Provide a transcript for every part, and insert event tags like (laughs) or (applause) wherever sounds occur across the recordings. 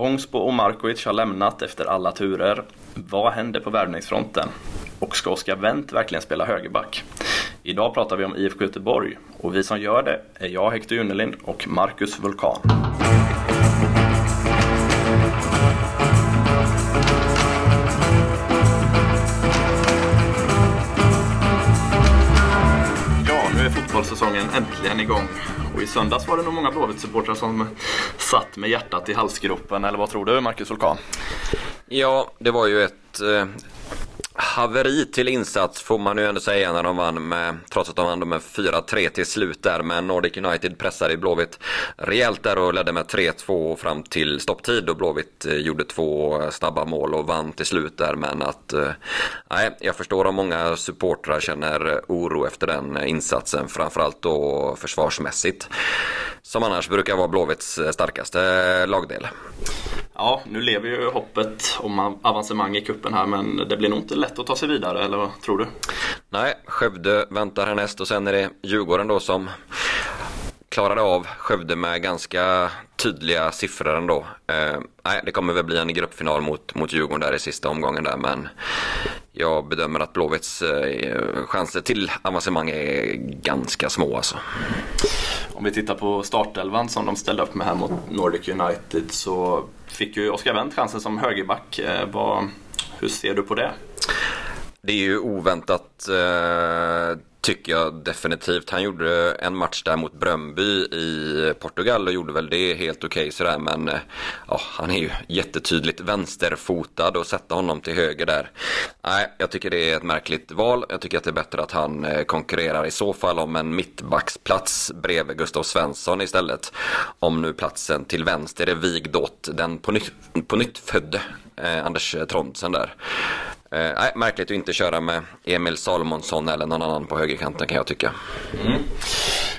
Bångsbo och Markovic har lämnat efter alla turer. Vad händer på värvningsfronten? Och ska Oskar Wendt verkligen spela högerback? Idag pratar vi om IFK Göteborg och vi som gör det är jag, Hector Junelind och Marcus Vulkan. Ja, nu är fotbollssäsongen äntligen igång. Och i söndags var det nog många Blåvitt-supportrar som satt med hjärtat i halsgropen. Eller vad tror du, Marcus Vulkan? Ja, det var ju ett eh, haveri till insats får man ju ändå säga när de vann med, trots att de vann med 4-3 till slut där. Men Nordic United pressade i Blåvitt rejält där och ledde med 3-2 fram till stopptid och Blåvitt eh, gjorde två snabba mål och vann till slut där. Men att, eh, nej, jag förstår om många supportrar känner oro efter den insatsen, framförallt då försvarsmässigt. Som annars brukar vara Blåvitts eh, starkaste lagdel. Ja, nu lever ju hoppet om avancemang i kuppen här men det blir nog inte lätt att ta sig vidare, eller vad tror du? Nej, Skövde väntar härnäst och sen är det Djurgården då som klarade av Skövde med ganska tydliga siffror ändå. Eh, nej, det kommer väl bli en gruppfinal mot, mot Djurgården där i sista omgången där men jag bedömer att Blåvitts eh, chanser till avancemang är ganska små alltså. Om vi tittar på startelvan som de ställde upp med här mot Nordic United så fick ju Oskar Wendt chansen som högerback. Eh, vad, hur ser du på det? Det är ju oväntat eh, tycker jag definitivt. Han gjorde en match där mot Brömby i Portugal och gjorde väl det helt okej okay, sådär men eh, ja, han är ju jättetydligt vänsterfotad och sätta honom till höger där. Nej, jag tycker det är ett märkligt val. Jag tycker att det är bättre att han eh, konkurrerar i så fall om en mittbacksplats bredvid Gustav Svensson istället. Om nu platsen till vänster är vigd åt den på nytt, på nytt födde eh, Anders Trondsen där. Eh, nej, märkligt att inte köra med Emil Salomonsson eller någon annan på högerkanten kan jag tycka. Mm.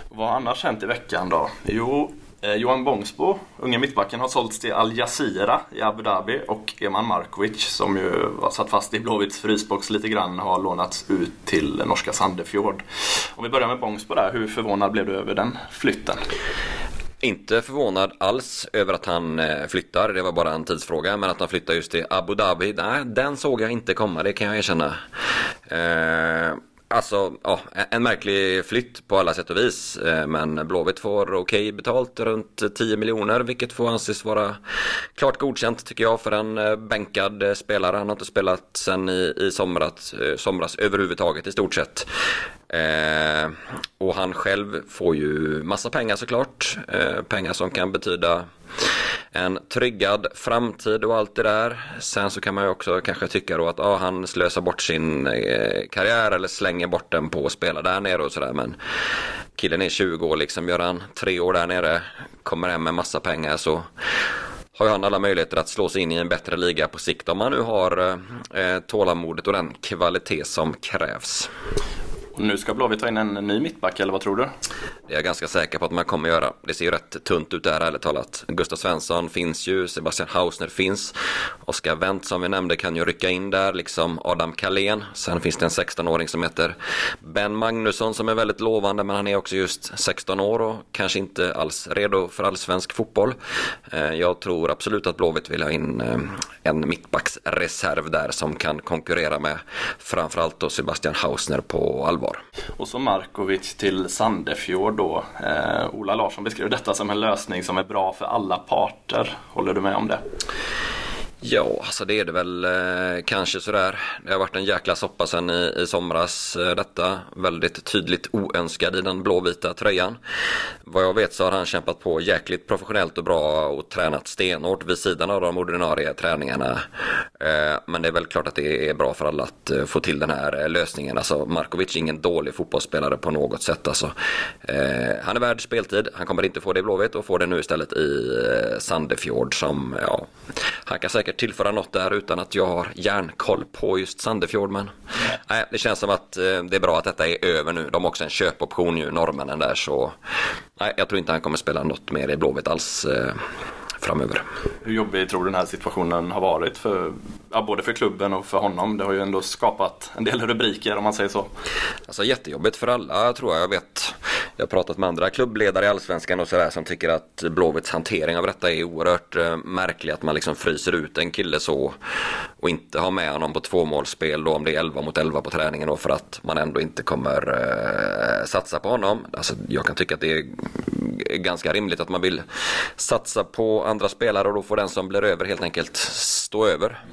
Vad har annars hänt i veckan då? Jo, eh, Johan Bångsbo, unge mittbacken, har sålts till Al Jazeera i Abu Dhabi och Eman Markovic, som ju var satt fast i Blåvitts frysbox lite grann, har lånats ut till norska Sandefjord. Om vi börjar med Bångsbo där, hur förvånad blev du över den flytten? Inte förvånad alls över att han eh, flyttar, det var bara en tidsfråga. Men att han flyttar just till Abu Dhabi, nej, den såg jag inte komma, det kan jag erkänna. Eh, Alltså, ja, en märklig flytt på alla sätt och vis. Eh, men Blåvitt får okej okay betalt, runt 10 miljoner, vilket får anses vara klart godkänt tycker jag för en eh, bänkad eh, spelare. Han har inte spelat sen i, i somras, somras överhuvudtaget i stort sett. Eh, och han själv får ju massa pengar såklart. Eh, pengar som kan betyda en tryggad framtid och allt det där. Sen så kan man ju också kanske tycka då att ah, han slösar bort sin eh, karriär eller slänger bort den på att spela där nere och sådär. Men killen är 20 år liksom, gör han tre år där nere, kommer hem med massa pengar så har ju han alla möjligheter att slå sig in i en bättre liga på sikt om han nu har eh, tålamodet och den kvalitet som krävs. Och nu ska Blåvitt ta in en ny mittback, eller vad tror du? Det är jag ganska säker på att man kommer göra. Det ser ju rätt tunt ut där, ärligt talat. Gustav Svensson finns ju, Sebastian Hausner finns. Oskar Wendt som vi nämnde kan ju rycka in där, liksom Adam Kalén. Sen finns det en 16-åring som heter Ben Magnusson som är väldigt lovande, men han är också just 16 år och kanske inte alls redo för allsvensk fotboll. Eh, jag tror absolut att Blåvitt vill ha in eh, en mittbacksreserv där som kan konkurrera med framförallt då Sebastian Hausner på allvar allvar. Och så Markovic till Sandefjord då. Eh, Ola Larsson beskrev detta som en lösning som är bra för alla parter. Håller du med om det? Ja, alltså det är det väl eh, kanske sådär. Det har varit en jäkla soppa sen i, i somras eh, detta. Väldigt tydligt oönskad i den blåvita tröjan. Vad jag vet så har han kämpat på jäkligt professionellt och bra och tränat stenhårt vid sidan av de ordinarie träningarna. Eh, men det är väl klart att det är bra för alla att eh, få till den här eh, lösningen. Alltså Markovic är ingen dålig fotbollsspelare på något sätt. Alltså, eh, han är värd speltid. Han kommer inte få det i Blåvitt och får det nu istället i eh, Sandefjord som, ja, han kan säkert säkert tillföra något där utan att jag har järnkoll på just Sandefjord. Men nej, det känns som att eh, det är bra att detta är över nu. De har också en köpoption ju, norrmännen där. Så nej, jag tror inte han kommer spela något mer i Blåvitt alls eh, framöver. Hur jobbig tror du den här situationen har varit för, ja, både för klubben och för honom? Det har ju ändå skapat en del rubriker om man säger så. Alltså jättejobbigt för alla tror jag. Jag vet jag har pratat med andra klubbledare i Allsvenskan och sådär som tycker att Blåvitts hantering av detta är oerhört eh, märklig. Att man liksom fryser ut en kille så och inte har med honom på tvåmålsspel då om det är 11 mot 11 på träningen då för att man ändå inte kommer eh, satsa på honom. Alltså, jag kan tycka att det är ganska rimligt att man vill satsa på andra spelare och då får den som blir över helt enkelt stå över.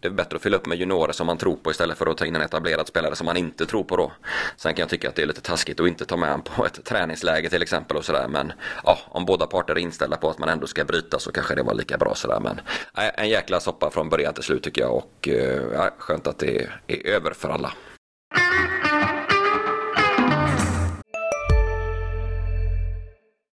Det är bättre att fylla upp med juniorer som man tror på istället för att ta in en etablerad spelare som man inte tror på då. Sen kan jag tycka att det är lite taskigt att inte ta med honom på ett träningsläge till exempel och sådär. Men ja, om båda parter är inställda på att man ändå ska bryta så kanske det var lika bra sådär. Men en jäkla soppa från början till slut tycker jag och eh, ja, skönt att det är över för alla.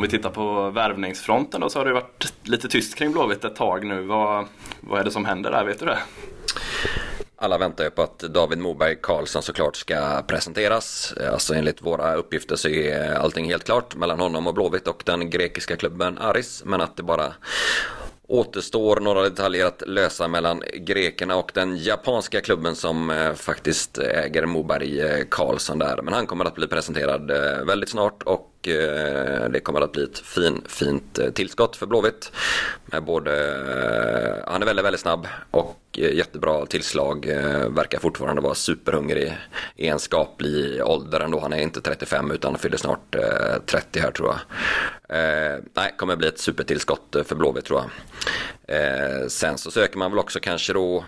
Om vi tittar på värvningsfronten då så har det varit lite tyst kring Blåvitt ett tag nu. Vad, vad är det som händer där, vet du det? Alla väntar ju på att David Moberg Karlsson såklart ska presenteras. Alltså enligt våra uppgifter så är allting helt klart mellan honom och Blåvitt och den grekiska klubben Aris. Men att det bara återstår några detaljer att lösa mellan grekerna och den japanska klubben som eh, faktiskt äger Moberg eh, Karlsson där. Men han kommer att bli presenterad eh, väldigt snart och Eh, det kommer att bli ett fin, fint eh, tillskott för Blåvitt. Med både, eh, han är väldigt, väldigt snabb och jättebra tillslag. Verkar fortfarande vara superhungrig i en skaplig ålder ändå. Han är inte 35 utan fyller snart 30 här tror jag. Nej, kommer bli ett supertillskott för Blåvitt tror jag. Sen så söker man väl också kanske då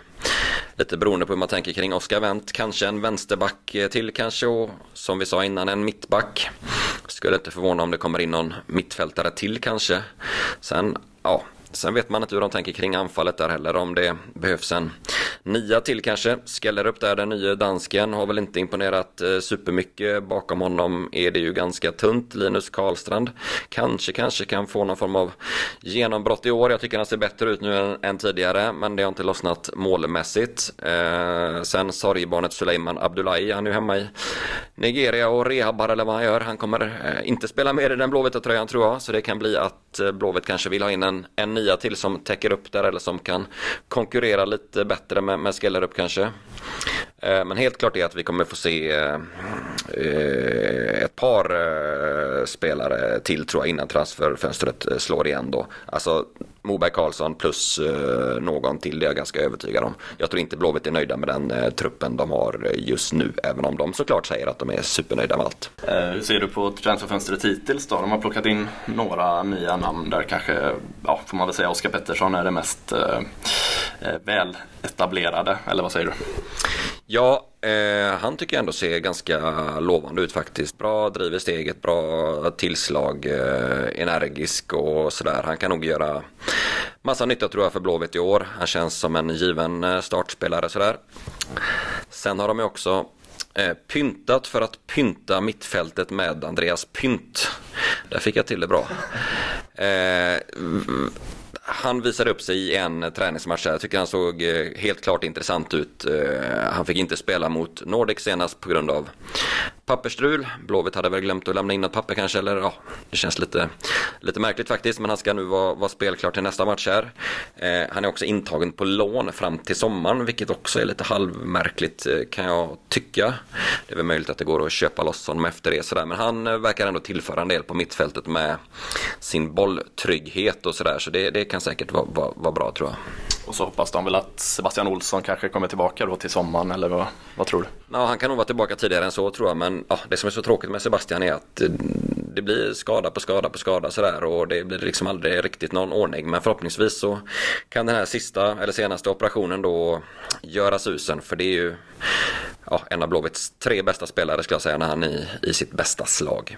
lite beroende på hur man tänker kring Oscar Wendt. Kanske en vänsterback till kanske och som vi sa innan en mittback. Skulle inte förvåna om det kommer in någon mittfältare till kanske. Sen, ja, Sen vet man inte hur de tänker kring anfallet där heller. Om det behövs en nia till kanske. Skellerup där, den nya dansken har väl inte imponerat eh, supermycket. Bakom honom är det ju ganska tunt. Linus Karlstrand kanske, kanske kan få någon form av genombrott i år. Jag tycker han ser bättre ut nu än, än tidigare. Men det har inte lossnat målmässigt. Eh, sen sorgbarnet Suleiman Abdullahi, han är ju hemma i Nigeria och rehabbar eller vad han gör. Han kommer eh, inte spela mer i den blåvita tröjan tror jag. Så det kan bli att eh, Blåvitt kanske vill ha in en, en nya till som täcker upp där eller som kan konkurrera lite bättre med, med Skellerup kanske. Eh, men helt klart är att vi kommer få se eh, eh, ett par spelare till tror jag innan transferfönstret eh, slår igen då. Alltså Moberg Karlsson plus eh, någon till, det är jag ganska övertygad om. Jag tror inte Blåvitt är nöjda med den eh, truppen de har just nu, även om de såklart säger att de är supernöjda med allt. Hur ser du på transferfönstret hittills då? De har plockat in några nya namn där kanske, ja, får man väl säga Oskar Pettersson är det mest eh, väl etablerade, eller vad säger du? Ja, eh, han tycker jag ändå ser ganska lovande ut faktiskt. Bra driv i steget, bra tillslag, eh, energisk och sådär. Han kan nog göra massa nytta tror jag för Blåvitt i år. Han känns som en given eh, startspelare sådär. Sen har de ju också Eh, pyntat för att pynta mittfältet med Andreas Pynt. Där fick jag till det bra. Eh, han visade upp sig i en träningsmatch. Jag tycker han såg eh, helt klart intressant ut. Eh, han fick inte spela mot Nordic senast på grund av Pappersstrul, Blåvitt hade väl glömt att lämna in något papper kanske. Eller ja, det känns lite, lite märkligt faktiskt. Men han ska nu vara, vara spelklar till nästa match här. Eh, han är också intagen på lån fram till sommaren. Vilket också är lite halvmärkligt eh, kan jag tycka. Det är väl möjligt att det går att köpa loss honom efter det. Sådär. Men han eh, verkar ändå tillföra en del på mittfältet med sin bolltrygghet och sådär. Så det, det kan säkert vara, vara, vara bra tror jag. Och så hoppas de väl att Sebastian Olsson kanske kommer tillbaka då till sommaren eller vad, vad tror du? Ja, han kan nog vara tillbaka tidigare än så tror jag. Men ja, det som är så tråkigt med Sebastian är att eh, det blir skada på skada på skada sådär och det blir liksom aldrig riktigt någon ordning. Men förhoppningsvis så kan den här sista eller senaste operationen då göra susen. För det är ju ja, en av Blåvitts tre bästa spelare skulle jag säga när han är i, i sitt bästa slag.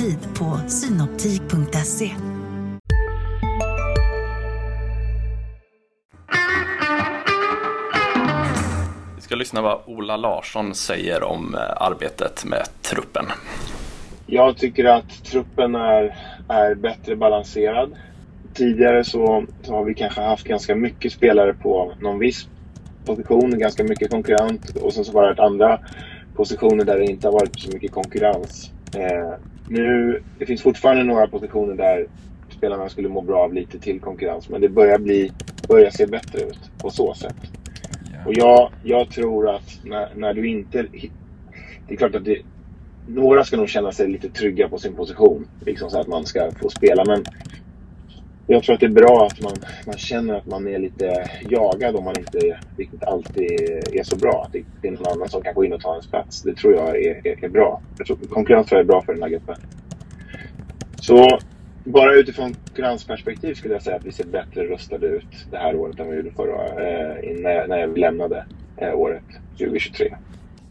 Tid på synoptik.se. Vi ska lyssna vad Ola Larsson säger om eh, arbetet med truppen. Jag tycker att truppen är, är bättre balanserad. Tidigare så, så har vi kanske haft ganska mycket spelare på någon viss position, ganska mycket konkurrent och sen så var det andra positioner där det inte har varit så mycket konkurrens. Eh, nu, det finns fortfarande några positioner där spelarna skulle må bra av lite till konkurrens men det börjar, bli, börjar se bättre ut på så sätt. Och jag, jag tror att när, när du inte... Det är klart att det, några ska nog känna sig lite trygga på sin position. Liksom så att man ska få spela. Men jag tror att det är bra att man, man känner att man är lite jagad om man inte riktigt alltid är så bra. Att det är någon annan som kan gå in och ta ens plats. Det tror jag är, är, är bra. Jag tror, konkurrens tror jag är bra för den här gruppen. Så bara utifrån konkurrensperspektiv skulle jag säga att vi ser bättre rustade ut det här året än vi gjorde förra eh, när, när vi lämnade eh, året 2023.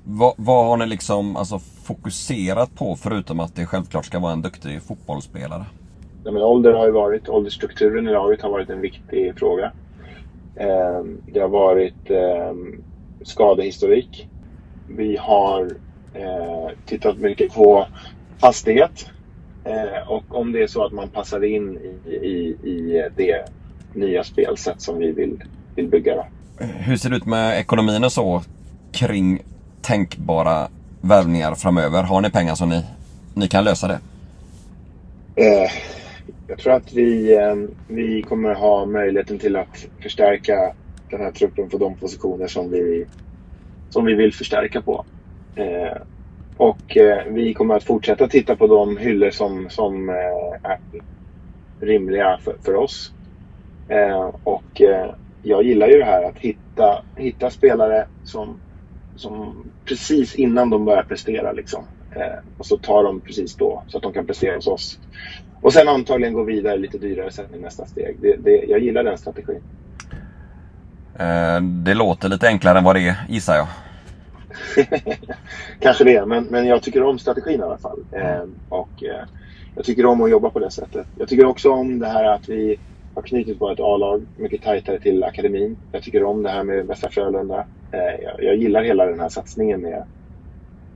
Vad, vad har ni liksom alltså, fokuserat på förutom att det självklart ska vara en duktig fotbollsspelare? Ja, men ålder har ju varit, åldersstrukturen i laget har varit en viktig fråga. Eh, det har varit eh, skadehistorik. Vi har eh, tittat mycket på hastighet. Eh, och om det är så att man passar in i, i, i det nya spelsätt som vi vill, vill bygga. Då. Hur ser det ut med ekonomin och så kring tänkbara värvningar framöver? Har ni pengar som ni, ni kan lösa det? Eh, jag tror att vi, ehm, vi kommer ha möjligheten till att förstärka den här truppen på de positioner som vi, som vi vill förstärka på. Eh, och eh, vi kommer att fortsätta titta på de hyllor som, som eh, är rimliga för, för oss. Eh, och eh, jag gillar ju det här att hitta, hitta spelare som, som precis innan de börjar prestera liksom. Eh, och så tar de precis då så att de kan prestera hos oss. Och sen antagligen gå vidare lite dyrare sen i nästa steg. Det, det, jag gillar den strategin. Det låter lite enklare än vad det är gissar jag. (laughs) Kanske det, men, men jag tycker om strategin i alla fall. Eh, och eh, jag tycker om att jobba på det sättet. Jag tycker också om det här att vi har knutit på ett A-lag mycket tajtare till akademin. Jag tycker om det här med Västra Frölunda. Eh, jag, jag, gillar hela den här satsningen med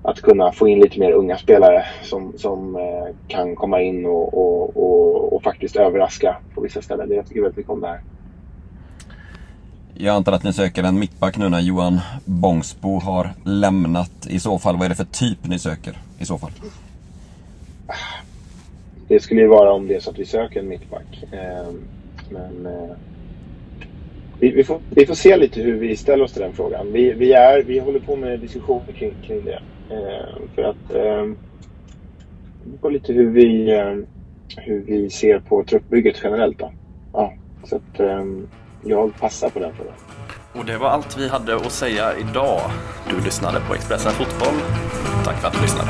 att kunna få in lite mer unga spelare som, som eh, kan komma in och, och, och, och, faktiskt överraska på vissa ställen. Jag tycker väldigt mycket om det här. Jag antar att ni söker en mittback nu när Johan Bångsbo har lämnat. I så fall, vad är det för typ ni söker i så fall? Det skulle ju vara om det är så att vi söker en mittback. Ehm, men eh, vi, får, vi får se lite hur vi ställer oss till den frågan. Vi, vi, är, vi håller på med diskussioner kring, kring det. Eh, för att det på lite hur vi, eh, hur vi ser på truppbygget generellt. Då. Ja, så att, jag passar på den frågan. Och det var allt vi hade att säga idag. Du lyssnade på Expressen Fotboll. Tack för att du lyssnade.